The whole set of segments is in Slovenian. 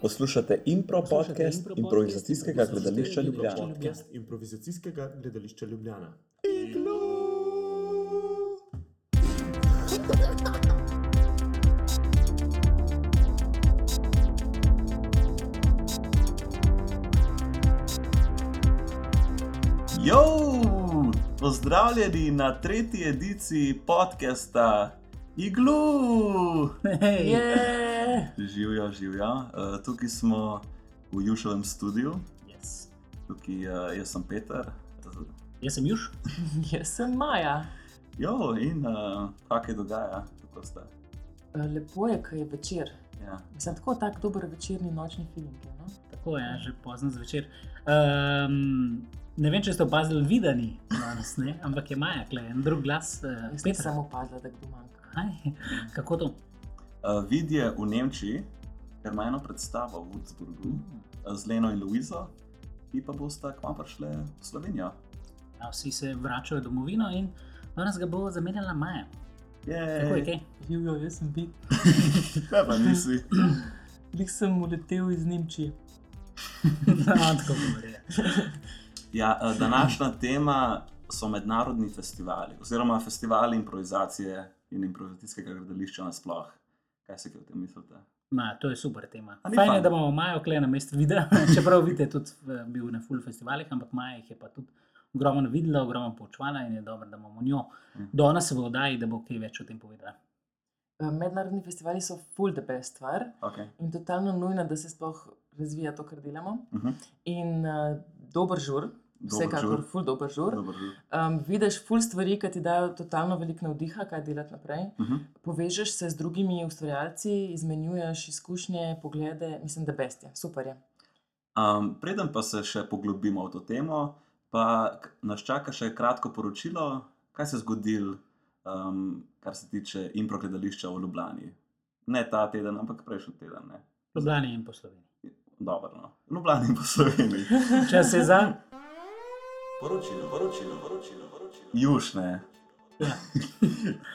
Poslušate Impro podcast improvizacijskega gledališča Ljubljana. Podcast improvizacijskega gledališča Ljubljana. Jo, pozdravljeni na tretji ediciji podcasta Iglu. Je. Živijo, živijo. Uh, tukaj smo v Jušovem studiu, Yes. tukaj uh, jaz sem Peter. Jaz sem Juž. Jaz sem Maja. Jo, in uh, kaj se dogaja, kako ste? Eh, Lepo je, ko je večer. Ja. Mislim, tako tak dober večerni nočni film. je, No? Tako je, že pozno zvečer. Um, ne vem, če ste opazili, videni danes, ne? ampak je Maja, klej, en drug glas. Uh, Jaz Petra. nisem opazila, da kdo manjka. Aj, kako to? Uh, vid je v Nemčiji, ker ima eno predstavo v Würzburgu uh, z Leno in Luizo, ki pa bosta kmalo prišle v Slovenijo. Ja, vsi se vračajo domovino in danes ga bo zamenjala Maja. Tako je, kaj? Živijo, jaz sem bil. kaj pa nisi? Lik sem uletel iz Nemčije. no, tako govori. Ja, uh, današnja tema so mednarodni festivali, oziroma festivali improvizacije in improvizacijskega gledališča nasploh. Kaj se kaj o tem mislite? Ma, to je super tema. Ni Fajn je, fajn? da imamo Majo klej na mestu videa, čeprav vidite tudi eh, bil na full festivalih, ampak Maja jih je pa tudi ogromno videla, ogromno poučvala in je dobro, da imamo njo. Mhm. Danes v oddaji, da bo kaj več o tem povedala. Eh, Mednarodni festivali so full the best stvar Okay. in totalno nujno, da se sploh razvija to, kar delamo. Uh -huh. In uh, dober žur, vsekakor full dober žur. Dober žur. Um, vidiš full stvari, ki ti dajo totalno veliko navdiha, kaj delati naprej. Uh -huh. Povežeš se z drugimi ustvarjalci, izmenjuješ izkušnje, poglede, mislim, da best je, super je. Um, preden pa se še poglobimo v to temo, pa nas čaka še kratko poročilo, kaj se je zgodilo, um, kar se tiče impro gledališča v Ljubljani. Ne ta teden, ampak prejšnji teden. Ne? Ljubljani in po Sloveniji. Dobro, no. Ljubljani in po Sloveniji. Čas je za. Poročilo, poročilo, poročilo. poročilo. Juž, ne.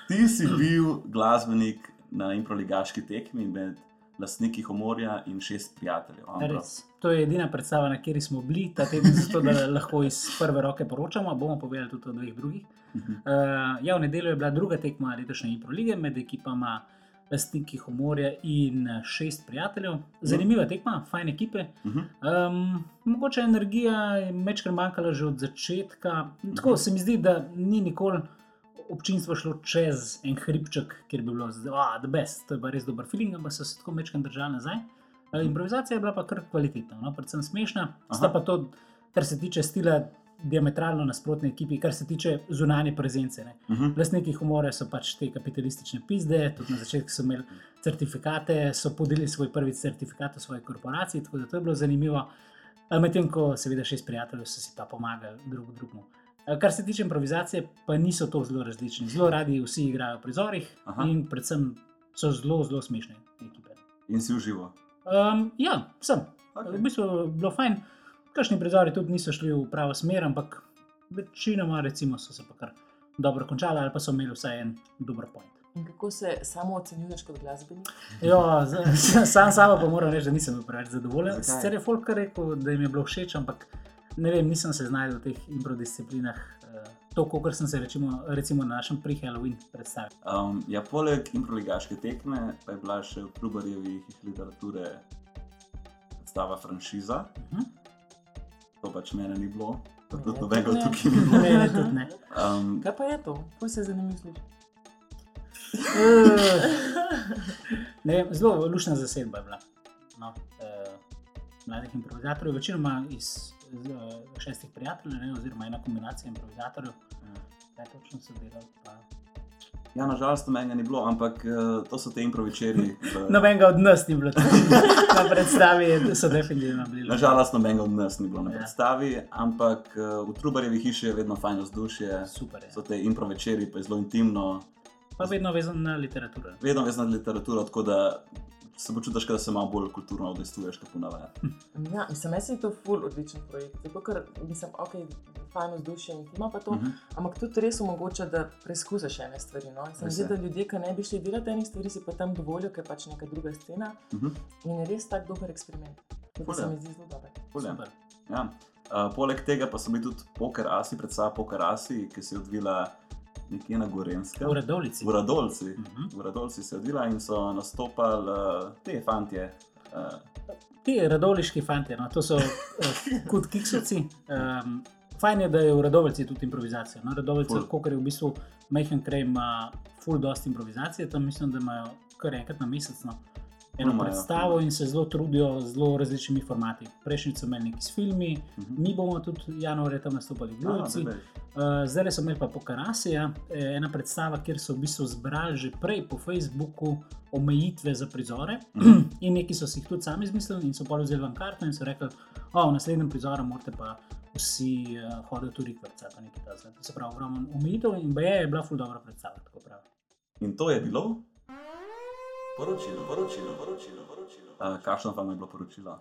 Ti si bil glasbenik na improligaški tekmi med lastniki Homorja in šest prijateljev. Res. To je edina predstava, na kateri smo bili ta teden, zato da lahko iz prve roke poročamo. Bomo povedali tudi o dveh drugih. Uh, ja, v nedeljo je bila druga tekma letošnje Impro lige med ekipama Lastniki Homorja in eh, šest prijateljev. Zanimiva tekma, fajn ekipe. Mhm. Um, mogoče energija je večkrat manjkala že od začetka. Tako se mi zdi, da ni nikoli občinstvo šlo čez en hribček, kjer bi bilo zdaj, ah, the best, to je pa res dober feeling, ampak so se tako večkrat držali nazaj. Uh, improvizacija je bila pa kar kvalitetna, no? predvsem smešna. Sta Aha. pa to, kar se tiče stila, diametralno nasprotne ekipi, kar se tiče zunanje prezence. Ne? Mhm. Lastniki humora so pač te kapitalistične pizde, tudi na začetku so imeli certifikate, so podelili svoj prvi certifikat v svoji korporaciji, tako da to je bilo zanimivo. A Medtem ko seveda šest prijateljev so si pa pomagali drug drugemu. A Kar se tiče improvizacije, pa niso to zelo različni. Zelo radi vsi igrajo v prizorih Aha. in predvsem so zelo, zelo smešne ekipe. In si užival. Um, ja, sem. Okay. V bistvu je bilo fajn. Kakšni prizori tudi niso šli v pravo smer, ampak večinoma recimo, so se pa kar dobro končali ali pa so imeli vsaj en dober point. In kako se samo ocenjuješ kot glasbenik? Jo, sam sama pa moram reči, da nisem bil preveč zadovoljen. Zakaj? Sicer je folk kar rekel, da jim je bilo všeč, ampak ne vem, nisem se znašel v teh improdisciplinah. eh, To, kot sem se recimo, recimo na našem pre-Halloween predstavil. Um, ja, poleg improligaške tekme pa je bila še v Trubarjevih literature predstava franšiza. Mhm. To pač mene ni bilo, pa tudi Mene nobenega tukaj ni bilo. Ne, ne, tudi ne. Um, Kaj pa je to? Kaj se zanimivo sliši? Ne vem, zelo lušna zasedba je bila. No, eh, mladih improvizatorjev, večinoma iz eh, šestih prijateljev, ne, oziroma ena kombinacija improvizatorjev. Kaj točno so delali? Pa... ja, nažalost, menega ni bilo, ampak uh, to so te improvečeri. v- Nobenega od nas ni bilo na predstavi, so definitivno bili. Nažalost, nobenega od nas ni bilo na Ja. predstavi, ampak uh, v Trubarjevi hiši je vedno fajn vzdušje. Super je. So te improvečeri, pa je zelo intimno, Pa vedno vezan na literaturo. vedno vezano na literaturo, tako da se počutiš, da se malo bolj kulturno odestuješ, kot ponavadi. Ja, mislim, meni se je to ful odličen projekt. Zato, ker mislim, ok, fajn vzdušje in ima pa to, uh Mhm. -huh. ampak tudi res omogoča, da preizkusiš ene stvari. No? Se mi zdi, da ljudje, ki ne bi šli delati enih stvari, si pa tam dovolijo, ker je pač neka druga scena. Mhm. In je res tak dober eksperiment. To se mi zdi zelo dobro. Ja. Uh, poleg tega pa so bili tudi poker asi, predvsem poker asi, ki se je odvila nekje na Gorenskem. V Radovlici. V Radolci. Mhm. V Radolci se je odvila in so nastopali uh, te fantje. Uh, Ti radovliški fanti, no, to so uh, kot kiksovci. Um, fajn je, da je v Radovlici tudi improvizacija. No, Radovlica, kot je v bistvu majhen kraj, ima full dost improvizacije, tam mislim, da imajo kar enkrat na mesec. No. Eno Ful imajo, predstavo ful. in se zelo trudijo z zelo različnimi formati. Prejšnji so imeli neki s filmi, Mhm. mi bomo tudi januarja tam nastopali v Ljubljani. Uh, zdaj so imeli pa Pokarasija, eh, ena predstava, kjer so v bistvu zbrali že prej po Facebooku omejitve za prizore. Mhm. in neki so si jih tudi sami izmislili in so pa vzeli vam karto in so rekli, da v naslednjem prizoru morate pa vsi uh, hoditi tudi vrca. pa nekaj takega. To se pravi, ogromno omejitev in BE je bila ful dobra predstava. tako pravi. In to je bilo? Poročilo, poročilo, poročilo. poročilo. Uh, kakšno vam je bilo poročilo?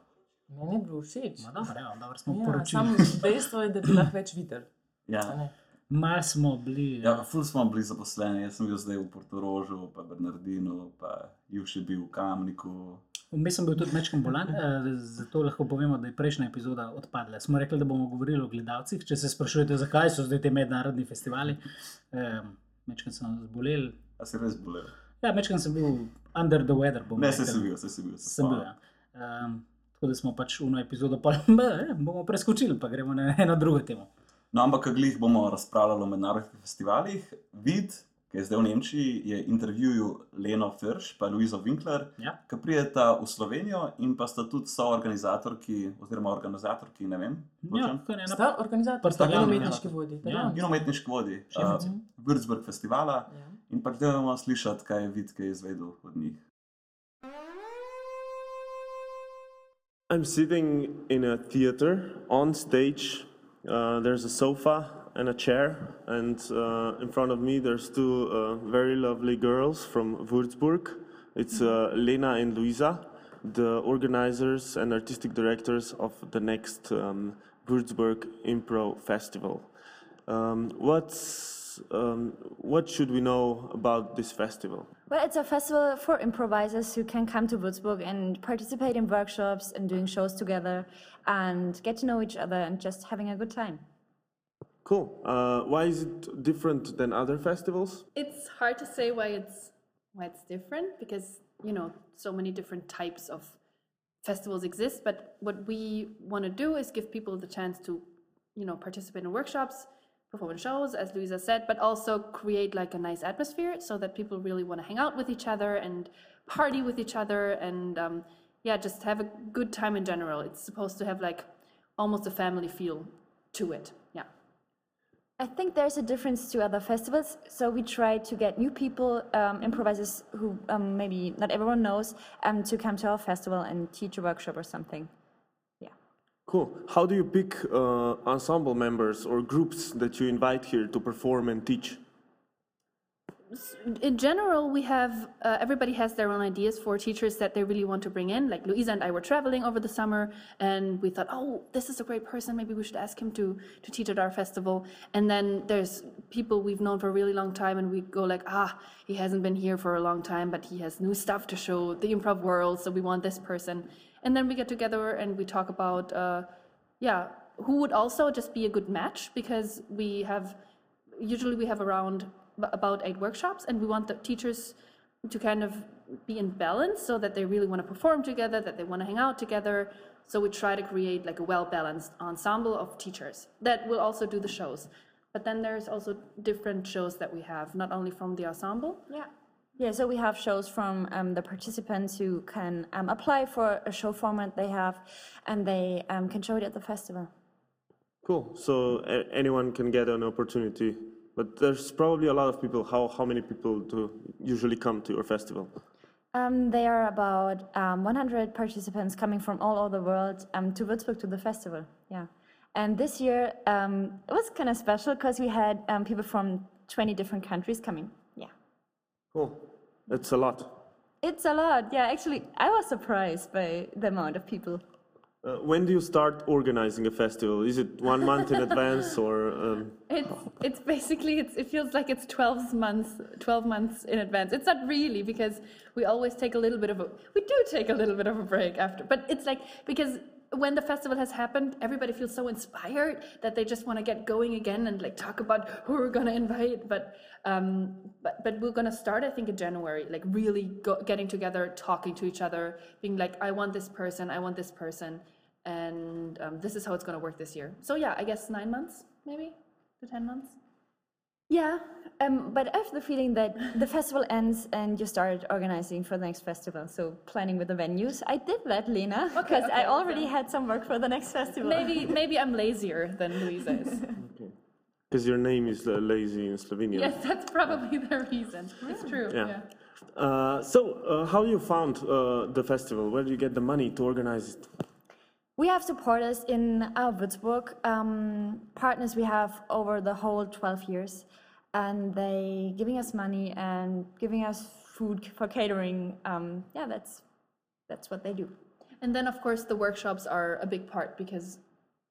Meni je bilo všeč. No, dobro, evo, dobro smo Ja, poročili. samo dejstvo je, da bi lahko več videli. Ja. Mal smo bili. Ja, ful smo bili zaposleni, jaz sem bil zdaj v Portorožu, pa Bernardinu, pa Juž je bil v Kamniku. Vmes sem bil tudi mečkam bolan, eh, zato lahko povemo, da je prejšnja epizoda odpadla. Smo rekli, da bomo govorili o gledalcih. Če se sprašujete, zakaj so zdaj te mednarodni festivali, eh, mečkam sem zbolel. A si res bolel? Ja, mečkam sem bil under the weather. Ne, se rekli. si bil, se si bil. se Sem bil. Ja. Um, tako da smo pač uno epizodo pa, eh, bomo preskočili, pa gremo na eno drugo temo. No, ampak glih bomo razpravljali o mednarodnih festivalih. Vid, ki je zdaj v Nemčiji, je intervjujal Leno Firš in Luizo Winkler, Ja. ki prijeta v Slovenijo in pa sta tudi soorganizatorki, oziroma organizatorki, ne vem, Ja, točno, kar je ena Sta organizator, Sta sta glavni, umetniški ja. vodji. ta Ja. glavni. in umetniški vodji uh, Šefica. Würzburg festivala. Ja. In pa gremo slišati, kaj je Vid, kaj je izvedel od njih. I'm sitting in a theater on stage. Uh, there's a sofa and a chair, and uh, in front of me there's two uh, very lovely girls from Würzburg. It's uh, Lena and Luisa, the organizers and artistic directors of the next um, Würzburg Impro Festival. Um, what's um, what should we know about this festival? Well, it's a festival for improvisers who can come to Würzburg and participate in workshops and doing shows together and get to know each other and just having a good time. Cool. Uh, why is it different than other festivals? It's hard to say why it's why it's different because you know so many different types of festivals exist. But what we want to do is give people the chance to, you know, participate in workshops, perform in shows, as Luisa said, but also create like a nice atmosphere so that people really want to hang out with each other and party with each other and um, yeah, just have a good time in general. It's supposed to have like almost a family feel to it. Yeah. I think there's a difference to other festivals. So we try to get new people, um, improvisers who um, maybe not everyone knows, um, to come to our festival and teach a workshop or something. Cool. How do you pick uh, ensemble members or groups that you invite here to perform and teach? in general, we have uh, everybody has their own ideas for teachers that they really want to bring in. Like Louisa and I were traveling over the summer, and we thought, oh, this is a great person. Maybe we should ask him to to teach at our festival. And then there's people we've known for a really long time, and we go like, ah, he hasn't been here for a long time, but he has new stuff to show the improv world. So we want this person. And then we get together and we talk about, uh, yeah, who would also just be a good match because we have usually we have around about eight workshops and we want the teachers to kind of be in balance so that they really want to perform together that they want to hang out together. So we try to create like a well balanced ensemble of teachers that will also do the shows. But then there's also different shows that we have not only from the ensemble. Yeah. Yeah, so we have shows from um, the participants who can um, apply for a show format they have and they um, can show it at the festival. Cool. So a- anyone can get an opportunity, but there's probably a lot of people. How how many people do usually come to your festival? Um, there are about um, 100 participants coming from all over the world um, to Würzburg to the festival. Yeah, and this year um, it was kind of special because we had um, people from 20 different countries coming. Cool. That's a lot. It's a lot. Yeah, actually, I was surprised by the amount of people. Uh, when do you start organizing a festival? Is it one month in advance or? Um, It's it's basically it's it feels like it's 12 months 12 months in advance. It's not really because we always take a little bit of a we do take a little bit of a break after. But it's like because when the festival has happened, everybody feels so inspired that they just want to get going again and like talk about who we're gonna invite. But um, but but we're gonna start I think in January, like really go, getting together, talking to each other, being like I want this person, I want this person, and um, this is how it's gonna work this year. So yeah, I guess nine months maybe to ten months. Yeah, um, but I have the feeling that the festival ends and you start organizing for the next festival. So planning with the venues. I did that, Lena, because I okay, already had some work for the next festival. Maybe maybe I'm lazier than Luisa is. Because your name is uh, lazy in Slovenia. yes, that's probably the reason. It's true. Yeah. Yeah. Uh, so, uh, how you found uh, the festival? Where do you get the money to organize it? We have supporters in our Würzburg, um, partners we have over the whole 12 years, and they giving us money and giving us food for catering. Um, yeah, that's that's what they do. And then of course the workshops are a big part because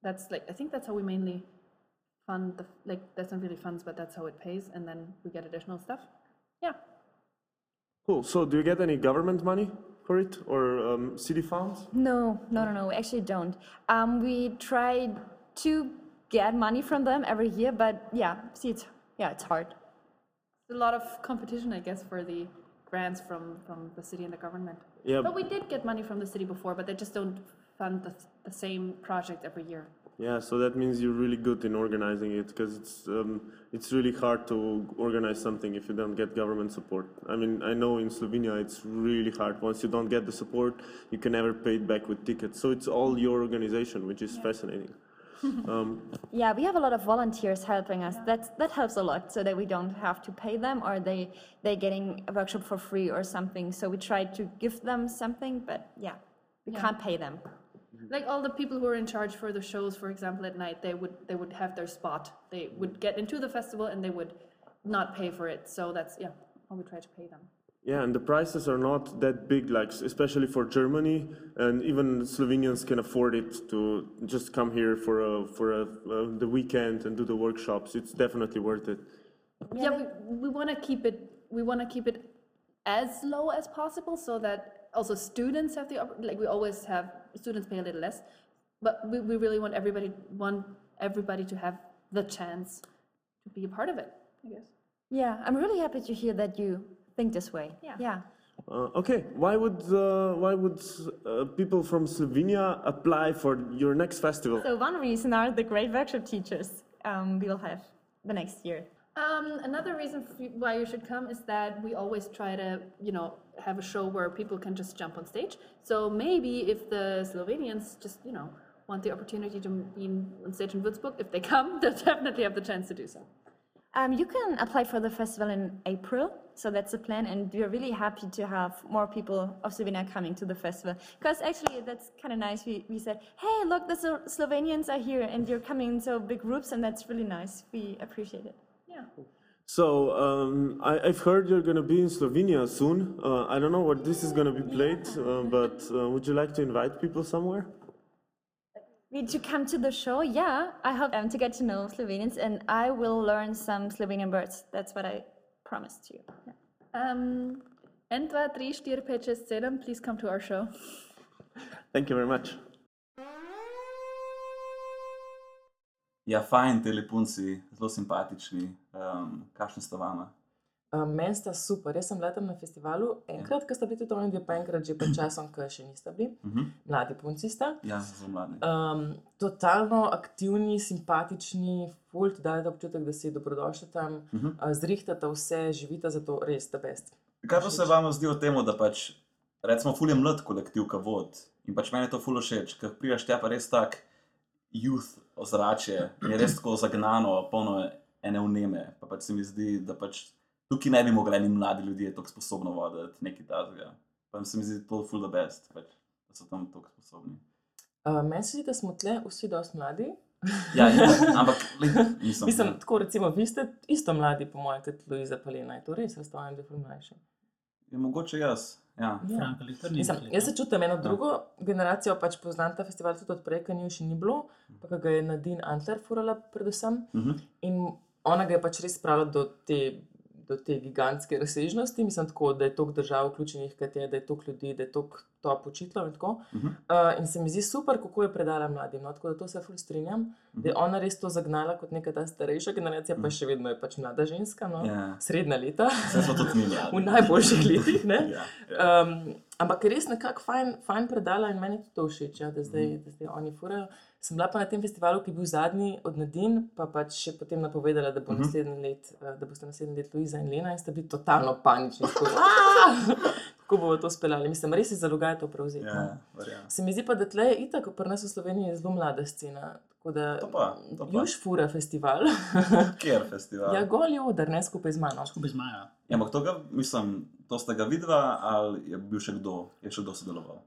that's like I think that's how we mainly fund the like that's not really funds, but that's how it pays, and then we get additional stuff. Yeah. Cool. So, do you get any government money for it or um, city funds? No, no, no, no. We actually don't. Um, we try to get money from them every year, but yeah, see, it's yeah, it's hard. a lot of competition, I guess, for the grants from, from the city and the government. Yeah. But we did get money from the city before, but they just don't fund the, the same project every year. Yeah, so that means you're really good in organizing it because it's um, it's really hard to organize something if you don't get government support. I mean, I know in Slovenia it's really hard. Once you don't get the support, you can never pay it back with tickets. So it's all your organization, which is fascinating. um, Yeah, we have a lot of volunteers helping us. That's that helps a lot, so that we don't have to pay them, or they they getting a workshop for free or something. So we try to give them something, but yeah, we can't pay them. Like all the people who are in charge for the shows, for example, at night, they would they would have their spot. They would get into the festival and they would not pay for it. So that's yeah, how we try to pay them. yeah, and the prices are not that big, like especially for Germany, and even Slovenians can afford it to just come here for a for a uh, the weekend and do the workshops. It's definitely worth it. Yeah, we, we want to keep it. We want to keep it as low as possible, so that also students have the like. We always have students pay a little less, but we, we really want everybody want everybody to have the chance to be a part of it. I guess. Yeah, I'm really happy to hear that you think this way. Yeah. Yeah. Uh, okay, why would uh, why would uh, people from Slovenia apply for your next festival? So one reason are the great workshop teachers um, we will have the next year. Um, another reason f- why you should come is that we always try to, you know, have a show where people can just jump on stage. So maybe if the Slovenians just, you know, want the opportunity to be on stage in Würzburg, if they come, they'll definitely have the chance to do so. Um, you can apply for the festival in April, so that's the plan, and we're really happy to have more people of Slovenia coming to the festival. Because actually, that's kind of nice. We, we said, hey, look, the Slovenians are here, and you're coming in so big groups, and that's really nice. We appreciate it. Yeah. So um, I, I've heard you're gonna be in Slovenia soon. Uh, I don't know what this is gonna be played, uh, but uh, would you like to invite people somewhere? We to come to the show, yeah. I hope um, to get to know Slovenians, and I will learn some Slovenian words. That's what I promised you. Um, N dva, tri, štiri, pet, šest, sedem, please come to our show. Thank you very much. Ja, fajn, ti lepunci, zelo simpatični. Um, kakšni sta vama? Um, Meni sta super, jaz sem tam na festivalu enkrat, ker sta bili tudi oni dve, pa enkrat že pred časom, ker še nista bili. Uh -huh. Mladi punci sta. Ja, zelo mladi. Um, totalno aktivni, simpatični, fult, dajete občutek, da si dobrodošli tam, uh Mhm. -huh. zrihtata vse, živita za to res ta best. Kaj pa se vam zdi o tem, da pač, recimo, ful je mlad kolektiv, ka vod. In pač meni je to ful všeč, ker prijaš tja pa res tak youth ozračje, in je res tako zagnano, polno ene vneme. Pa pač se mi zdi, da pač tukaj ne bi mogli eni mladi ljudje tako sposobno voditi nekaj takega. Pa se mi zdi to ful the best, pač, da so tam tako sposobni. Uh, Meni se zdi, da smo tle vsi dosti mladi. Ja, ja ampak nisem. Mislim, tako recimo, vi ste isto mladi, po mojem, kot Luiza Palena. Je to res, jaz stojim, da je mlajši. Je mogoče jaz. Ja. Ja. Mislim, jaz se čutim eno drugo generacijo, pač poznam ta festival tudi odprej, ker njo še ni bilo, pa ga je Nadine Antler furala predvsem. Mhm. In ona ga je pač res spravila do te, do te gigantske razsežnosti, mislim, tako, da je toliko držav vključenih, kot je, da je toliko ljudi, da je toliko top učiteljev in tako. Mhm. Uh, in se mi zdi super, kako je predala mladim. No? Tako da to se ful strinjam, da je ona res to zagnala kot neka ta starejša generacija, pa še vedno je pač mlada ženska, no? Ja. srednja leta, Vse smo tudi mi v najboljših letih. ne. Ja. Ja. Um, ampak je res nekako fajn, fajn predala in meni je to všeč, ja, da, zdaj, Mhm. da zdaj oni furajo. Sem bila pa na tem festivalu, ki je bil zadnji od Nadin, pa pač še potem napovedala, da, bo Mhm. naslednji let, eh, da boste naslednji let Luiza in Lena in sta bili totalno panični. Kako bomo to speljali? Mislim, res je zalogaj to prevzeti. no. Ja. Se mi zdi pa, da tle je itak, pri nas v Sloveniji je zelo mlada scena. Tako da To pa, to pa. Juž fura festival. Kjer festival? ja, gol je odar, ne skupaj z mano. Skupaj z Majo. Ja, ampak to, ga, mislim, to ste ga videla, ali je bil še kdo, je še kdo sodeloval?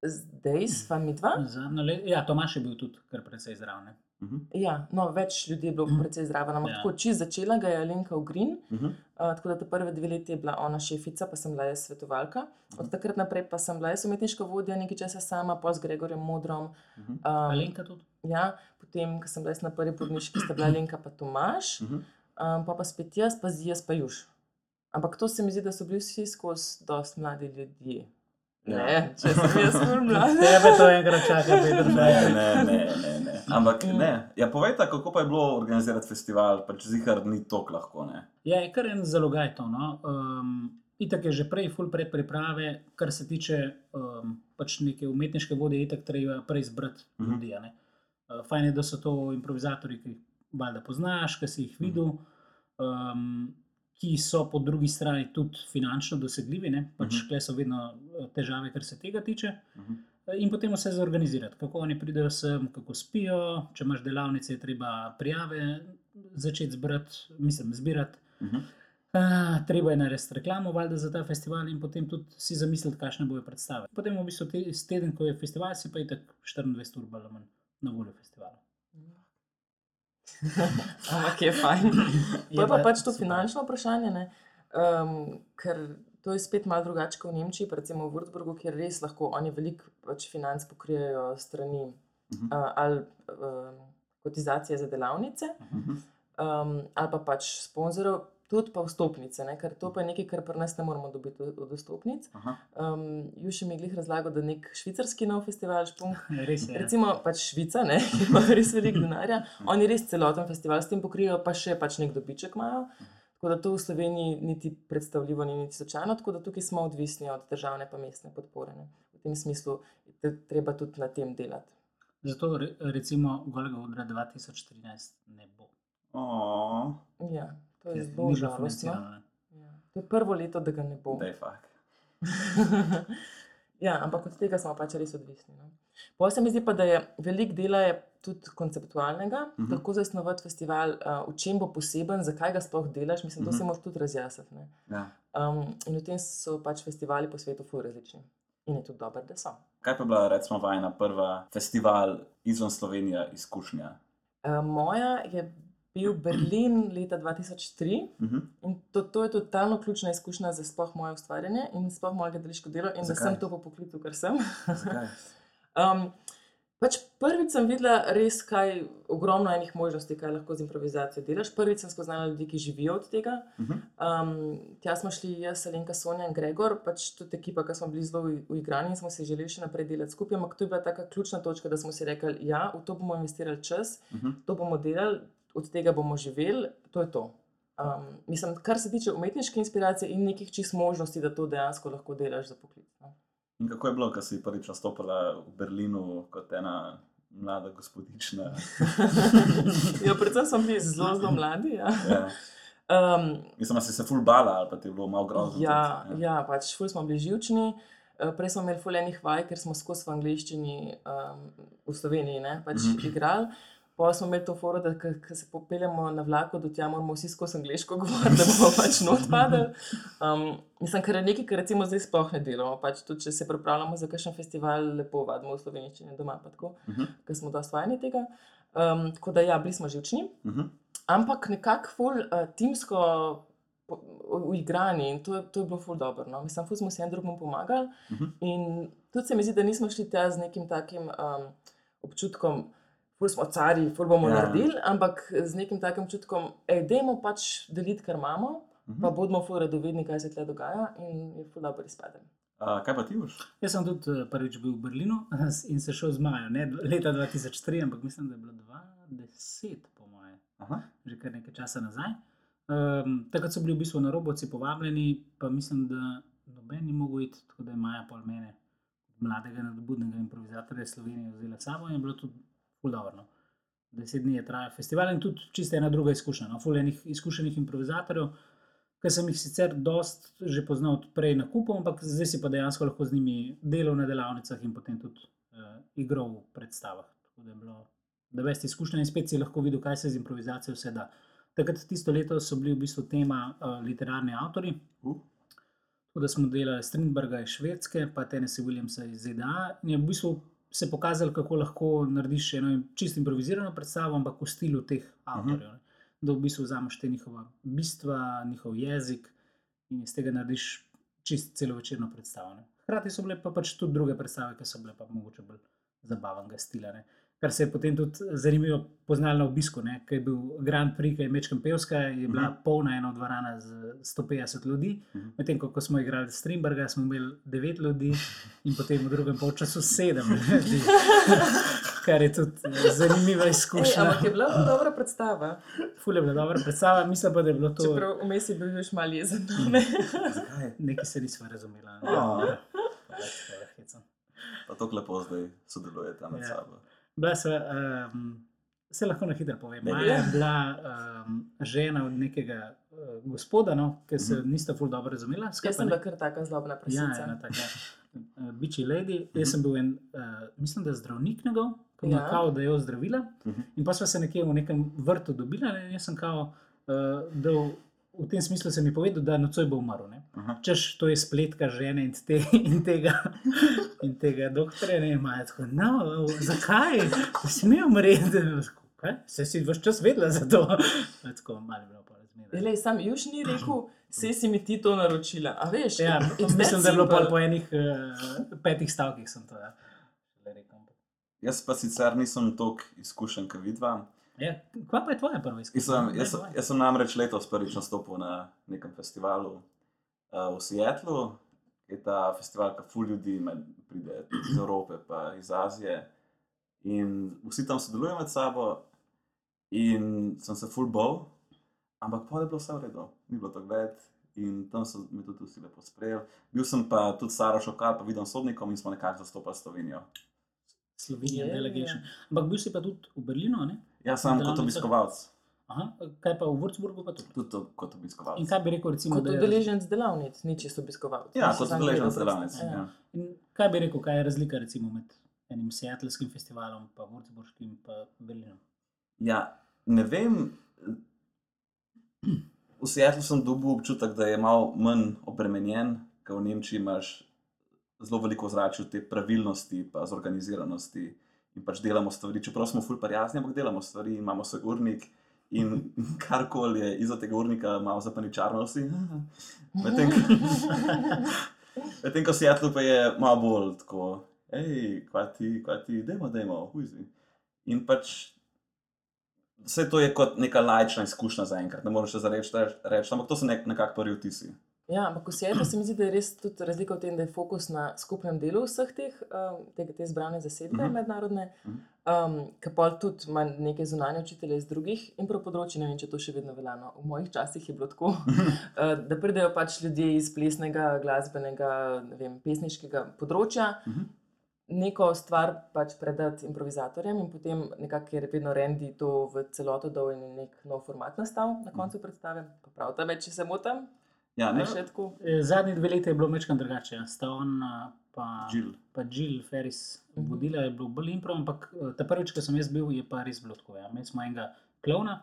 Zdaj sva mi dva. Zadnjo let, ja, Tomaš je bil tudi kar precej zraven. Ne. Mhm. Ja, no, več ljudi je bilo precej zraven. Ampak Ja. tako čist začela ga je Alenka Ugrin. Mhm. Uh, tako da te prve dve leti je bila ona šefica, pa sem bila jaz svetovalka. Od takrat naprej pa sem bila jaz umetniška vodja nekaj časa sama, pa z Gregorjem Modrom. Mhm. Um, Alenka tudi. ja, potem, ko sem bila jaz na prvi podniški, sta bila Alenka pa Tomaš, Mhm. um, pa pa spet jaz, pa z jaz pa Juž. Ampak to se mi zdi, da so bili vsi skozi dosti mladi ljudje. Ja. Ne, če sem jaz ful mlada. Tebe to enkrat čaka, Peter. Ne, ne, ne, ne, ne. Ampak ne. Ja, povejte, kako pa je bilo organizirati festival, pač zihar ni tako lahko. Ne? Ja, je kar en zalogaj to. No. Um, itak je že prej, full predpriprave, kar se tiče um, pač neke umetniške vode, itak treba prej zbrati Mhm. ljudi. a ne. Uh, fajn je, da so to improvizatori, ki jih valjda poznaš, ki si jih videl. Um, Ki so po drugi strani tudi finančno dosegljivi, ne? pač Mhm. uh so vedno eh, težave, kar se tega tiče. Mhm. In potem vse zorganizirati, kako oni pridejo sem, kako spijo. Če imaš delavnice, je treba prijave začeti zbirati, mislim, zbirati. Mhm. Uh, treba je narediti reklamo valjda, za ta festival in potem tudi si zamisliti, kakšne bojo predstave. Potem v bistvu te, teden, ko je festival, si pa je tako 24 ur bolj ali manj na voljo festivala. Ampak je fajn. Je pa pa pač to super. finančno vprašanje, ne? um, ker to je spet malo drugače kot v Nemčiji, recimo v Würzburgu, kjer res lahko oni veliko pač financ pokrijejo strani Mhm. uh, ali um, kotizacije za delavnice, Mhm. um, ali pa pač sponzorov, tudi pa vstopnice, ne? ker to pa je nekaj, kar pri nas ne moremo dobiti od vstopnic. Aha. Um, Juž je mi glih razlagal, da nek švicarski nov festival, špunk, Res je. ja. Recimo pač Švica, ne, ki ima res veliko denarja, oni res celoten festival s tem pokrijejo, pa še pač nek dobiček imajo. Tako da to v Sloveniji niti predstavljivo, ni niti slučajno, tako da tukaj smo odvisni od državne pa mestne podpore. Ne. V tem smislu je treba tudi na tem delati. Zato re, recimo Golega odra 2013 ne bo. Oh, Ja, to je Ker zelo žalostno. Ja. To je prvo leto, da ga ne bo. fak. ja, ampak od tega smo pač res odvisni. No. Potem se mi zdi pa, da je veliko dela je tudi konceptualnega, uh Mhm. -huh. kako zasnovati festival, uh, v čem bo poseben, zakaj ga sploh delaš. Mislim, to uh -huh. se Mhm. moraš tudi razjasniti. ne. Ja. Um, in v tem so pač festivali po svetu ful različni. In je tudi dobro, da so. Kaj pa je bila, recimo, vajna prva festival izven Slovenije izkušnja? Uh, moja je bil Berlin leta 2003 Mhm. in to, to je totalno ključna izkušnja za sploh moje ustvarjanje in sploh moje gledališko delo in Zakaj? da sem to po poklicu, kar sem. Um, pač prvič sem videla res, kaj ogromno enih možnosti, kaj lahko z improvizacijo delaš. Prvič sem spoznala ljudi, ki živijo od tega. Mhm. Um, tja smo šli jaz, Alenka, Sonja in Gregor, pač tudi ekipa, ki smo bili zelo uigrani in smo si želeli še naprej delati skupaj. Ampak to je bila taka ključna točka, da smo si rekli, ja, v to bomo investirali čas, Mhm. to bomo delali, od tega bomo živeli, to je to. Um, mislim, kar se tiče umetniške inspiracije in nekih čist možnosti, da to dejansko lahko delaš za poklic. No. In kako je bilo, ko si prvič nastopila v Berlinu kot ena mlada gospodična? ja, predvsem smo bili zelo, zelo mladi. Ja. Ja. Um, Mislim, da si se ful bala ali pa ti je bilo malo grozno. ja, tudi, ja, pač ful smo bili živčni. Eh, Prej smo imeli fulejnih vaj, ker smo skozi v angleščini um, v Sloveniji ne, pač mm. -hmm. igrali. Pa smo imeli to foro, da ko se popeljemo na vlaku do tja, moramo vsi skozi angliško govoriti, da bomo pač not padali. Um, mislim, kar je nekaj, kar recimo zdaj sploh ne delamo. Pač tudi, če se pripravljamo za kakšen festival, lepo vadimo v slovenščini doma, pa tako, Mhm. ker smo dosti vajeni tega. Um, tako da ja, bili smo živčni. Mhm. Ampak nekako ful uh, timsko uigrani in to, to je bilo ful dobro. No. Mislim, ful smo si en drugemu pomagali Mhm. in tudi se mi zdi, da nismo šli tja z nekim takim um, občutkom, ful smo cari, ful bomo Ja. naredili, ampak z nekim takim občutkom, ej, dajmo pač deliti, kar imamo, Mhm. pa bodimo ful radovedni, kaj se tle dogaja in je ful dobro izpadem. A, kaj pa ti boš? Jaz sem tudi eh, prvič bil v Berlinu in se šel z Majo, ne leta 2003, ampak mislim, da je bilo 2010, po moje, Aha. že kar nekaj časa nazaj. Um, takrat so bili v bistvu na robovci povabljeni, pa mislim, da noben ni mogel iti, tako da je Maja pol mene, mladega, nadobudnega improvizatorja iz Slovenije, vzela s sabo in je bilo tudi fuldoorno. Deset dni je trajal festival in tudi čisto ena druga izkušnja. No? Fuljenih izkušenih improvizatorjev, ki sem jih sicer dost že poznal prej na kupu, ampak zdaj si pa dejansko lahko z njimi delal na delavnicah in potem tudi uh, igral v predstavah. Tako da je bilo da veš izkušnja in spet si lahko videl, kaj se z improvizacijo vse da. Takrat, tisto leto, so bili v bistvu tema uh, literarni avtori. Uh. Tako da smo delali Strindberga iz Švedske, pa Tennessee Williamsa iz ZDA. In je v bistvu se pokazalo, kako lahko narediš eno čisto improvizirano predstavo, ampak v stilu teh avtorjev. Uh -huh. Da v bistvu vzameš te njihova bistva, njihov jezik in iz tega narediš čist celovečerno predstavo. Ne. Hkrati so bile pa pač tudi druge predstave, ki so bile pa mogoče bolj zabavnega stila. Ne. Kar se je potem tudi zanimivo poznalo na obisku, ki je bil Grand Prix, ki je Mečkem Pevska, je bila uh -huh. polna ena dvorana z 150 ljudi. Uh -huh. Medtem ko, ko smo igrali Strindberga, smo imeli 9 ljudi in potem v drugem polčasu 7 ljudi. Kar je tudi eh, zanimiva Ej, izkušnja. ampak je bila to dobra predstava. Fule je bila dobra predstava, mislim pa, da je bilo to Čeprav vmes je bil že malo jezen me. Zakaj? nekaj se nisva razumela. ne. A. Ja. Pa tako lepo zdaj sodelujete med Ja. sabo. Bila sva, um, se lahko na hitro povem. Maja je ja. bila um, žena od nekega uh, gospoda, no, ki se Mhm. nista ful dobro razumela. Jaz skupaj, sem ne. bila kar taka zlobna Ja, prasica. ena taka uh, biči lady. Jaz sem bil en, uh, mislim, da zdravnik njegov, ki Ja. je kao, da je jo zdravila. Mhm. In pa sva se nekje v nekem vrtu dobila ne, in jaz sem kao, uh, da v, v tem smislu sem ji povedal, da nocoj bo umrl. Češ, to je spletka žene in, te, in tega, in tega doktorja, ne imajo tako. No, zakaj? Si mi umreti. Vse si vse čas vedela za to. Tako malo je bilo pa razmerje. Sam Juž ni rekel, vse si mi ti to naročila. A veš, Ja, mislim, da je bilo po enih uh, petih stavkih sem to ja. Jaz pa sicer nisem toliko izkušen, kot vidva. Ja, kva pa je tvoja prva Jaz izkušnja? sem, jaz, jaz sem namreč letos prvič nastopil na nekem festivalu uh, v Seattlu. Je ta festival, ki ful ljudi med, pride iz Evrope, pa iz Azije. In vsi tam sodelujejo med sabo, in sem se ful bal, ampak pa je bilo vse v redu, ni bilo tako več. In tam so me tudi vsi lepo sprejeli. Bil sem pa tudi Saro Šokal, pa videl sodnikom in smo nekako zastopali Slovenijo. Slovenijan Je, delegation. Ampak bil si pa tudi v Berlinu, ne? Jaz sem kot obiskovalec, Aha, kaj pa v Würzburgu pa tudi. tudi to, kot obiskovalec. In kaj bi rekel, recimo, Kot da je udeleženec delavnic, ni čisto obiskovalec. Ja, kot udeleženec delavnic. predstave. Ja. In kaj bi rekel, kaj je razlika recimo, med enim seattlskim festivalom, pa Würzburgskim, pa Berlinom? Ja, ne vem. V Seattlu sem dobil občutek, da je malo manj obremenjen, ker v Nemčiji imaš zelo veliko ozračja te pravilnosti, pa zorganiziranosti in pač delamo stvari. Čeprav smo ful prijazni, ampak delamo stvari, imamo svoj urnik in karkoli je izza tega urnika, malo zapaničarno vsi. Medtem Medtem ko v Seattlu pa je malo bolj tako, hej, kva ti, kva ti, dajmo, dajmo, huizi. In pač vse to je kot neka lajčna izkušnja za enkrat, ne moreš reči, reči, ampak to so nek, nekako prvi vtisi. Ja, ampak vse to se mi zdi, da je res tudi razlika v tem, da je fokus na skupnem delu vseh teh, um, tega, te zbrane zasedbe Mhm. uh -huh. mednarodne, Mhm. um, ki pa tudi ima neke zunanje učitelje iz drugih in prav področji, ne vem, če to še vedno velja. No. V mojih časih je bilo tako, uh, da pridejo pač ljudje iz plesnega, glasbenega, ne vem, pesniškega področja. Mhm. Neko stvar pač predati improvizatorjem, in potem nekako je vedno Randy to v celoto dal in je nek nov format nastal na koncu predstave. Pa prav tam, če se motim, Ja, ne še tako. Zadnji dve leti je bilo mečkam drugače. ja. Sta on pa Jill. pa Jill Ferris Mhm. vodila, je bilo bolj impro, ampak eh, ta prvič, ko sem jaz bil, je pa res bilo tako. Ja. Imeli smo enega klovna.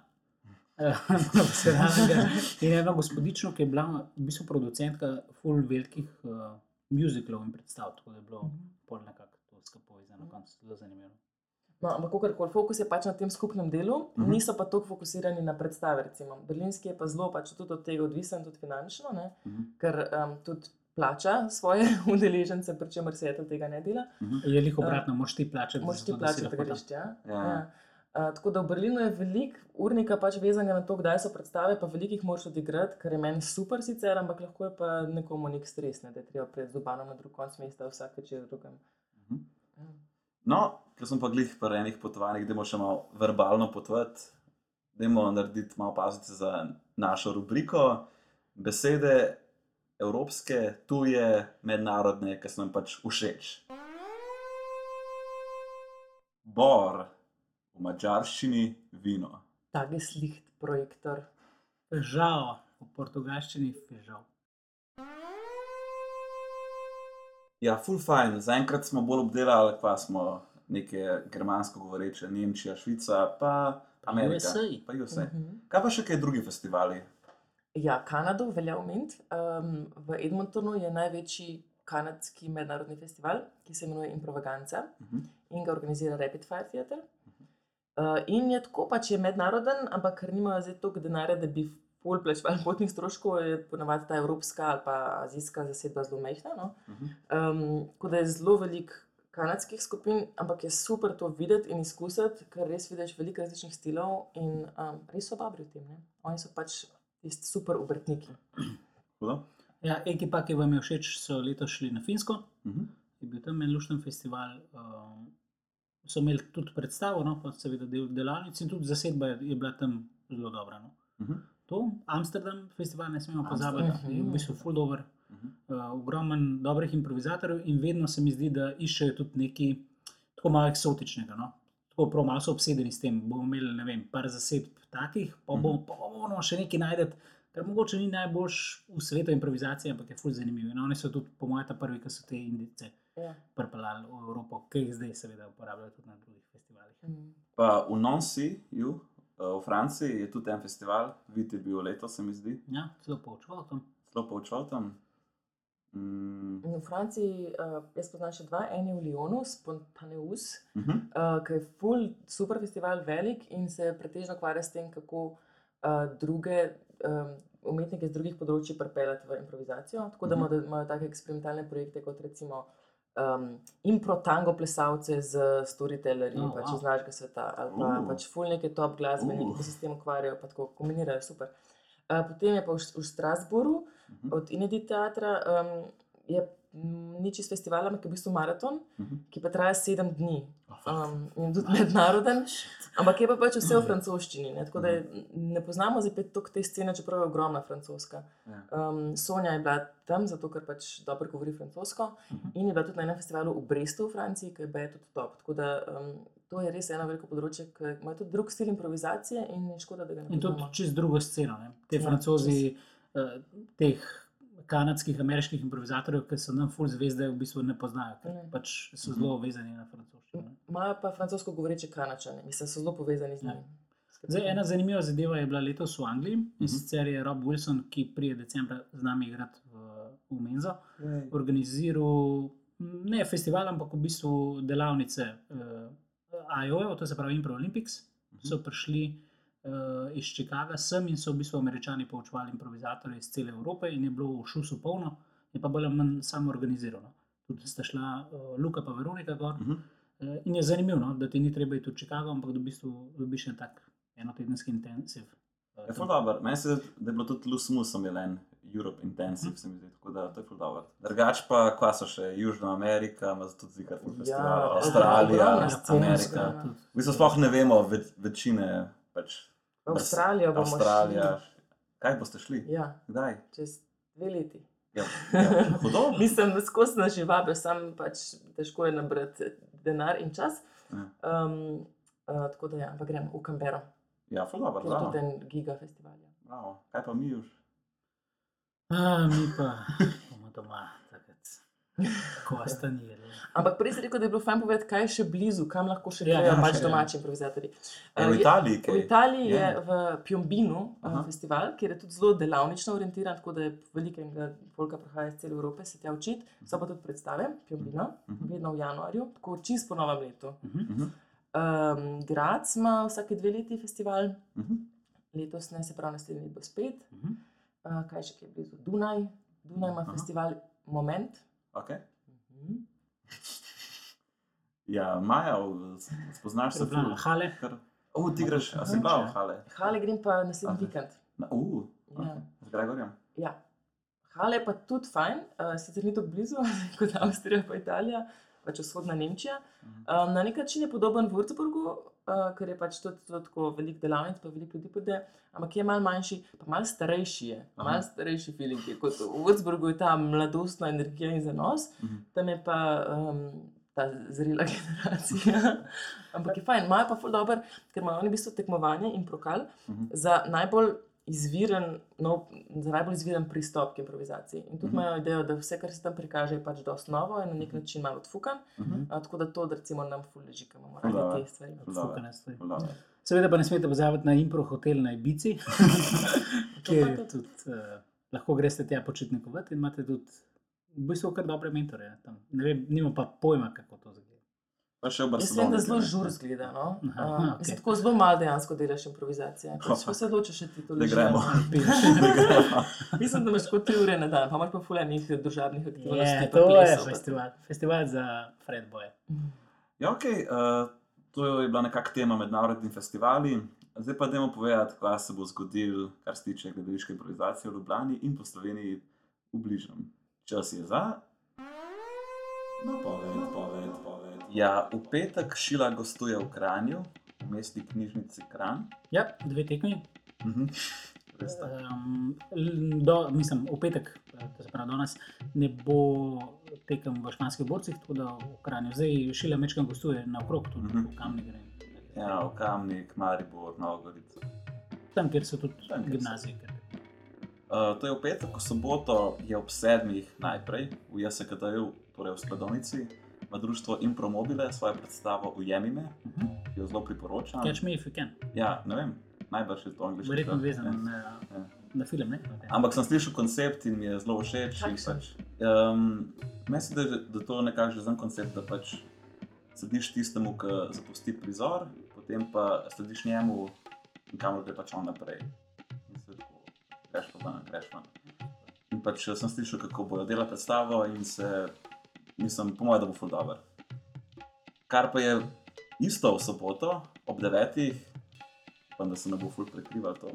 eh, profesionalnega In eno gospodično, ki je bila v bistvu producentka full velikih uh, muzicalov in predstav, tako da je bilo Mhm. pol nekako to skupaj povezano, na koncu zelo zanimivo. No, ampak kakorkoli, fokus je pač na tem skupnem delu, uh Mhm. -huh. niso pa tako fokusirani na predstave. Recimo. Berlinski je pa zelo pač tudi od tega odvisen, tudi finančno, ne? Mhm. ker um, tudi plača svoje udeležence, pri čemer se je tega ne dela. Je jih obratno, moš ti plačati. Moš ti plačati, da greš tja. Ja. Ja. Uh, tako da v Berlinu je veliko urnika pač vezanega na to, kdaj so predstave, pa veliko jih moraš odigrati, kar je meni super sicer, ampak lahko je pa nekomu nek stres, ne, da je treba pred zubanom na drug konc mesta vsak večer drugem. Mhm. Ja. No, ker sem pa glih pri enih potovanjih, da še malo verbalno potovati, da moramo narediti malo pazice za našo rubriko. Besede evropske, tuje, mednarodne, ki so nam pač všeč. Bor, v mačarščini vino. Tageslicht projektor. Žal, v portugalščini žal. Ja, full fajn. Zaenkrat smo bolj obdelali, pa smo neke germansko govoreče, Nemčija, Švica, pa Amerika. USA. Pa USA. Mhm. Kaj pa še kaj drugi festivali? Ja, Kanado velja omeniti. Um, v Edmontonu je največji kanadski mednarodni festival, ki se imenuje Improvaganza Mhm. in ga organizira Rapid Fire Theatre. Uh, in je tako pač je mednaroden, ampak ker nimajo zdaj toliko denarja, da bi pol plačevali potnih stroškov, je ponavadi ta evropska ali pa azijska zasedba zelo majhna. No? Mhm. Um, tako da je zelo veliko kanadskih skupin, ampak je super to videti in izkusiti, ker res vidiš veliko različnih stilov in um, res so dobri v tem. Ne? Oni so pač tisti super obrtniki. Hudo? Ja, ekipa, ki vam je všeč, so letos šli na Finsko, Mhm. je bil tam en lušten festival. Um, so imeli tudi predstavo, no, pa seveda del delavnic in tudi zasedba je, je bila tam zelo dobra. No. Mhm. To, Amsterdam festival, ne smemo pozabiti, je v bistvu full dobro. Mhm. Uh, ogromen dobrih improvizatorjev in vedno se mi zdi, da iščejo tudi nekaj tako malo eksotičnega. No? Tako prav malo so obsedeni s tem. Bomo imeli, ne vem, par zasedb takih, pa bomo, pa bomo še nekaj najti, kar mogoče ni najboljš v svetu improvizacije, ampak je fulj zanimiv. In oni so tudi, po mojem, ta prvi, ki so te indice Ja. pripeljali v Evropo, ki jih zdaj seveda uporabljajo tudi na drugih festivalih. Mm. Pa v Nancy-ju, v Franciji, je tudi en festival, vidite, bil letos, se mi zdi, Ja, zelo poučval tam. zelo poučval tam. Mm. In V Franciji uh, jaz poznam še dva, en je v Lyonu, Spontaneus, Mhm. uh, ki je full super festival, velik in se pretežno ukvarja s tem, kako uh, druge um, umetnike z drugih področji pripeljati v improvizacijo. Tako da Mhm. imajo, imajo take eksperimentalne projekte, kot recimo um, impro-tango plesalce z storytellerji, Oh, pač wow. iz našega sveta, ali pa Uh. uh. pač full neke top glasbenike, Uh. ki se s tem ukvarjajo, pa tako kombinirajo super. Uh, potem je pa v, v Strasburu Mhm. od Inedi teatra, um, je mm, ni čist festival, ampak je v bistvu maraton, Mhm. ki pa traja sedem dni. Um, in tudi mednaroden, ampak je pa pač vse v francoščini. Ne, tako da je, ne poznamo zdaj toliko te scene, čeprav je ogromna francoska. Um, Sonja je bila tam, zato ker pač dobro govori francosko Mhm. in je bila tudi na enem festivalu v Brestu v Franciji, ki je bil tudi top. Tako da um, to je res eno veliko področje, ki ima tudi drug stil improvizacije in je škoda, da ga ne In tudi poznamo. čez drugo sceno. Ne? Te Ja, francozi, uh, teh kanadskih, ameriških improvizatorjev, ki so nam full zvezde, v bistvu ne poznajo, ker Ne. pač so zelo vezani na francoščino. ne. Imajo pa francosko govoreče kanačane, mislim, so zelo povezani z Ja. njimi. Zdaj, ena zanimiva zadeva je bila letos v Angliji in Mhm. sicer je Rob Wilson, ki prije decembra z nami igrati v, v Menzo, Jej. organiziral ne festival, ampak v bistvu delavnice uh, IO, to se pravi Impro Olympics. So prišli uh, iz Chicaga sem in so v bistvu američani poučevali improvizatorje iz cele Evrope in je bilo v šusu polno, je pa bolj ali manj samo organizirano. Tudi sta šla uh, Luka pa Veronika gor. Mhm. Uh, in je zanimivo, no, da ti ni treba iti v Chicago, ampak da v bistvu dobiš en tak enotedenski intenziv. uh, Je ful dobro. Meni se zdi, da je bilo tudi Lusmus imel en Europe Intensive, se mi zdi, tako da to je ful dobro. Drugač pa, kva so še Južna Amerika, ima tudi zikar ful festival, Ja, Avstralija, Amerika. ja. V bistvu sploh ne vemo več, večine, pač Avstralijo bomo Avstralija. Kaj boste šli? šli. Ja, Kdaj? čez dve leti. Ja, ja. Hudo? Mislim, da skozi na živabe, sam pač težko je nabrati denar in čas. Ja. Um, uh, tako da, ja, ampak grem v Canberra, Ja, ful dobro, ki je tudi en gigafestival. Ja. bravo. Kaj pa mi už? A, mi pa bomo doma, takrat. Ko ostanili. Ampak prej si rekel, da je bilo fajn povedati, kaj je še blizu, kam lahko še Ja, grejo ja, pač še, ja. domači improvizatorji. E, Uh, v je- Italiji, V kaj? Italiji je v Pjombinu Aha. uh, festival, kjer je tudi zelo delavnično orientiran, tako da je veliko enega folka prihaja iz cele Evrope se tja učiti. So pa tudi predstave, Pjombina, Mhm. vedno v januarju, tako čisto po novem letu. Mhm. Mhm. Um, Graz ima vsake dve leti festival, Mhm. letos ne, se pravi, naslednji bo spet. Mhm. Uh, kaj še, ki je blizu Dunaj? Dunaj ima Aha. festival Moment. Okay. Mhm. Ja, Maja, spoznaš se ful. Hale. Kar... O, ti greš, a si bila v Hale? Hale grem pa naslednji Aha. vikend. Na, uh, Ja. z Gregorjem. Ja. Hale je pa tudi fajn, uh, sicer ni tako blizu kot Avstrija, pa Italija, pač vzhodna Nemčija. Um, na nek način je podoben Würzburgu, uh, ker je pač tudi, tudi tako velik delavnic, pa veliko ljudi pride, ampak je mal manjši, pa mal starejši je, Aha. mal starejši feeling je. Kot v Würzburgu je ta mladostna energija in zanos, Mhm. tam je pa um, ta zrela generacija. ampak je fajn, imajo pa ful dobr, ker imajo oni v bistvu tekmovanje in prokal Mhm. za najbolj izviren, nov, za najbolj izviren pristop k improvizaciji. In tudi Mhm. imajo idejo, da vse, kar se tam prikaže, je pač dosti novo in na nek način malo odfukan. Mhm. A, tako da to, da recimo nam ful leži, ki imamo radi te stvari. Ful dobro. Fukane stvari. Dobro. Seveda pa ne smete pozabiti na impro hotel na Ibici, kjer je tudi, uh, lahko greste tja počitnikovati in imate tudi v bistvu kar dobre mentore. Tam. Ne vem, nimam pa pojma, kako to zgleda. Pa še v Jaz vem, Barceloni. da zelo ne? žur zgleda. No? Aha, Uh, okay. Tako zelo malo dejansko delaš improvizacije. Hopa. Ko se odločiš, da ti to leži. Da gremo. Mislim, da imaš kot tri ure na dan, pa imaš pa fulanih družabnih aktivnosti. Je, pa to je plesov, pa- festival. Festival za Fredboje. Mhm. Ja, ok, uh, to je bila nekakšna tema mednarodni festivali. Zdaj pa dajmo povedati, kaj se bo zgodilo, kar se tiče gledališke improvizacije v Ljubljani in po Sloveniji v bližnjem. Čas je za. Napoved, napoved, napoved. Ja, v petek Šila gostuje v Kranju, v mestni knjižnici Kran. Ja, dve tekmi. Mhm. Um, do, mislim, v petek, eh, to se pravi danes, ne bo tekem v španskih borcih, tako da v Kranju. Zdaj šila mečkam gostuje naokrog, tudi Mhm. v Kamni gre. Ja, v Kamnik, Maribor, Novgorica. Tam, kjer so tudi Tam, kjer gimnazije. kjer- Uh, to je v petek, v soboto je ob sedmih najprej v JSKD-ju, torej v skladovnici, ima društvo Impromobile svojo predstavo Ujemime, Mhm. ki jo zelo priporočam. Catch me if you can. Ja, ne vem, najbrž je to angliško. Verjetno vezano Ja. na, Ja. na film. Ne? Okay. Ampak sem slišal koncept in mi je zelo všeč. Pač, um, mislim, da, da to nekako že znam koncept, da pač slediš tistemu, ki zapusti prizor, potem pa slediš njemu in kamor gre pač on naprej. In se tako greš pa ven, greš ven. In pač eh, sem slišal, kako bojo delali predstavo in se, mislim, po mojem, da bo ful dobro. Kar pa je isto v soboto ob devetih, upam, da se ne bo ful prekrival to.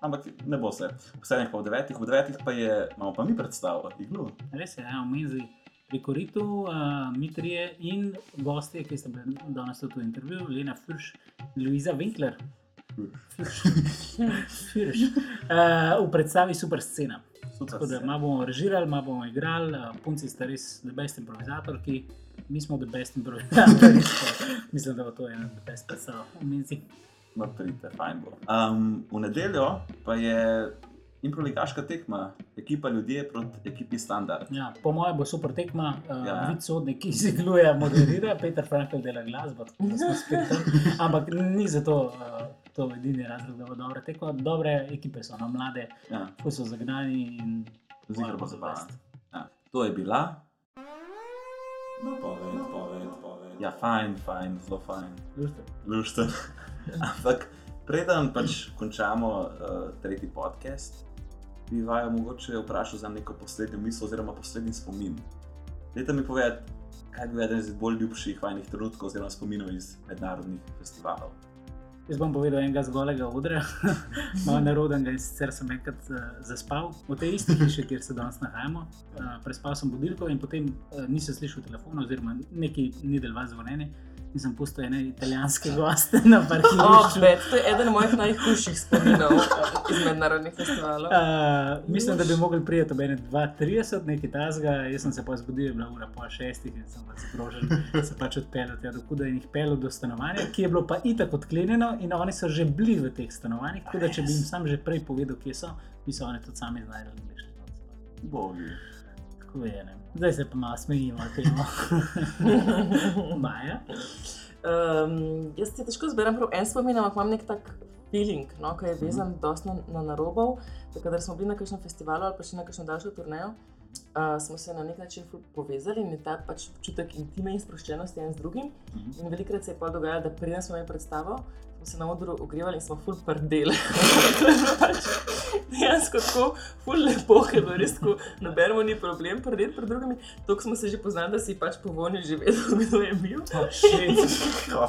Ampak ne bo se. V sedmih pa v devetih, v devetih pa je, imamo pa mi predstavo, iglu. Res je, ja, v Menzi pri Koritu, uh, Mitrije in gostje, ki ste bili danes v intervjuju, Lena Fürš, Luisa Winkler. Fürš. Fürš. Uh, v predstavi super scena. Tako da malo bomo režirali, malo bomo igrali, punci ste res the best improvizatorki, mi smo the best improvizatorji. Mislim, da bo to ena od best predstav v Menzi. No, pridite, fajn bo. Um, v nedeljo pa je improvizacijska tekma, ekipa ljudje proti ekipi standard. Ja, po mojem bo super tekma, uh, Ja. vid sodnik, ki izigluje, moderira, Peter Frankl dela glasbo, tako da smo spet tam. Ampak ni zato uh, to edini razlog, da bo dobra tekma. Dobre ekipe so, no, mlade, Ja, ko so zagnani in zigra bo biti Ja. To je bila. Napoved, napoved, napoved. Ja, fajn, fajn, zelo fajn. best. Lušten. Ampak preden pač končamo uh, tretji podcast, bi vaju mogoče vprašal za neko poslednjo misel oziroma poslednji spomin. Dajte mi povedati, kaj bi bil eden izmed bolj ljubših vajnih trenutkov oziroma spominov iz mednarodnih festivalov. Jaz bom povedal enega zgolega odra, malo narodnega in sicer sem enkrat uh, zaspal v tej isti hiši, kjer se danes nahajamo. Uh, prespal sem budilko in potem uh, nisem slišal telefona, oziroma neki ni del vas zvonjeni. In sem pustil ene italijanske goste na Oh, parkirišču. bet, to je eden mojih najhujših spominov eh, iz mednarodnih festivalov. Uh, mislim, da bi mogli priti ob 2:30, nekaj tasga. Jaz sem se pa zbudil, je bila ura po šestih in sem pač zgrožen, da se pač odpeljal tja do kuda in jih peljal do stanovanja, ki je bilo pa itak odklenjeno in oni so že bili v teh stanovanjih. Tako da, če bi jim sam že prej povedal, kje so, bi se oni tudi sami znašli in bi šli. Bogi. Tako je, ne. Zdaj se pa malo smejimo temu. Maja. Um, jaz ti težko zberem prav en spomin, ampak imam nek tak feeling, no, ki je vezan dosti na, na narobov. Kadar smo bili na kakšnem festivalu ali pa še na kakšno daljšo turnejo, uh, smo se na nek način povezali in ta pač občutek intime in sproščenosti en z drugim. In velikrat se je pa dogajalo, da preden smo imeli predstavo, smo se na odru ogrevali in smo ful prdeli. pač dejansko tako, ful lepo, ker je res tako, nobenemu ni problem prdeti pred drugimi. Toliko smo se že poznali, da si pač po vonju že vedel, kdo je bil. Ko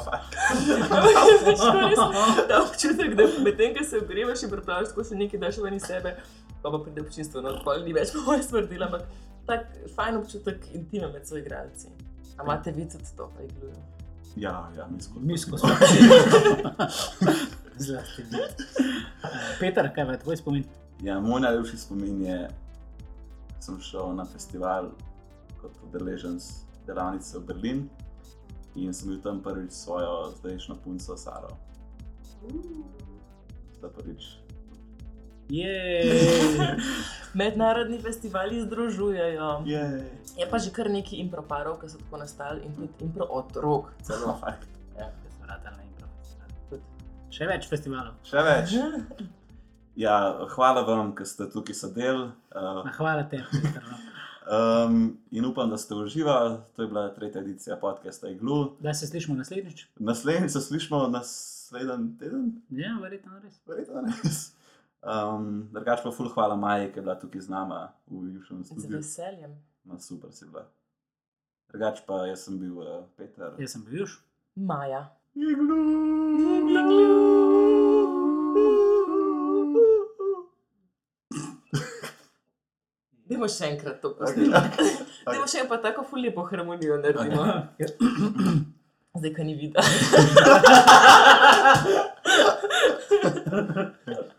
Ta občutek, da medtem, ko se ogrevaš in pripravljaš, ko se nekaj daš ven iz sebe, pa pa pride občinstvo, no, pa ni več moj smrdila, ampak tak fajn občutek intime med svojimi igralci. A imate vi tudi to, pa iglujo? Ja, ja, mi skozi. Zlasti mi. Peter, kaj je tvoj spomin? Ja, moj najljubši spomin je, da sem šel na festival kot udeleženec delavnice v Berlin in sem bil tam prvič s svojo zdajšnjo punco Saro. Zdaj prvič. Mednarodni festivali združujejo. Jej. Je pa že kar nekaj improparov, ki so tako nastali in tudi impro otrok. Celo. Fakt. Ja. Vrata na improvizacijo. Še več festivalov. Še več. Ja, hvala vam, ker ste tukaj sedeli. Uh, Hvala te, Peter. No. um, in upam, da ste uživali. To je bila tretja edicija podcasta Iglu. Da se slišimo naslednjič. Naslednjič se slišimo naslednji teden. Ja, verjetno res. Verjetno res. Um, Drugač pa ful hvala Maji, ki je bila tukaj z nama v Južnem Z studiu. veseljem. No, super si bila. Drugač pa jaz sem bil uh, Peter. Jaz sem bil Juž. Maja. Iglu! Dajmo še enkrat to posneti. Dajmo še enkrat tako ful lepo harmonijo naredimo. Zdaj, ko ni videl.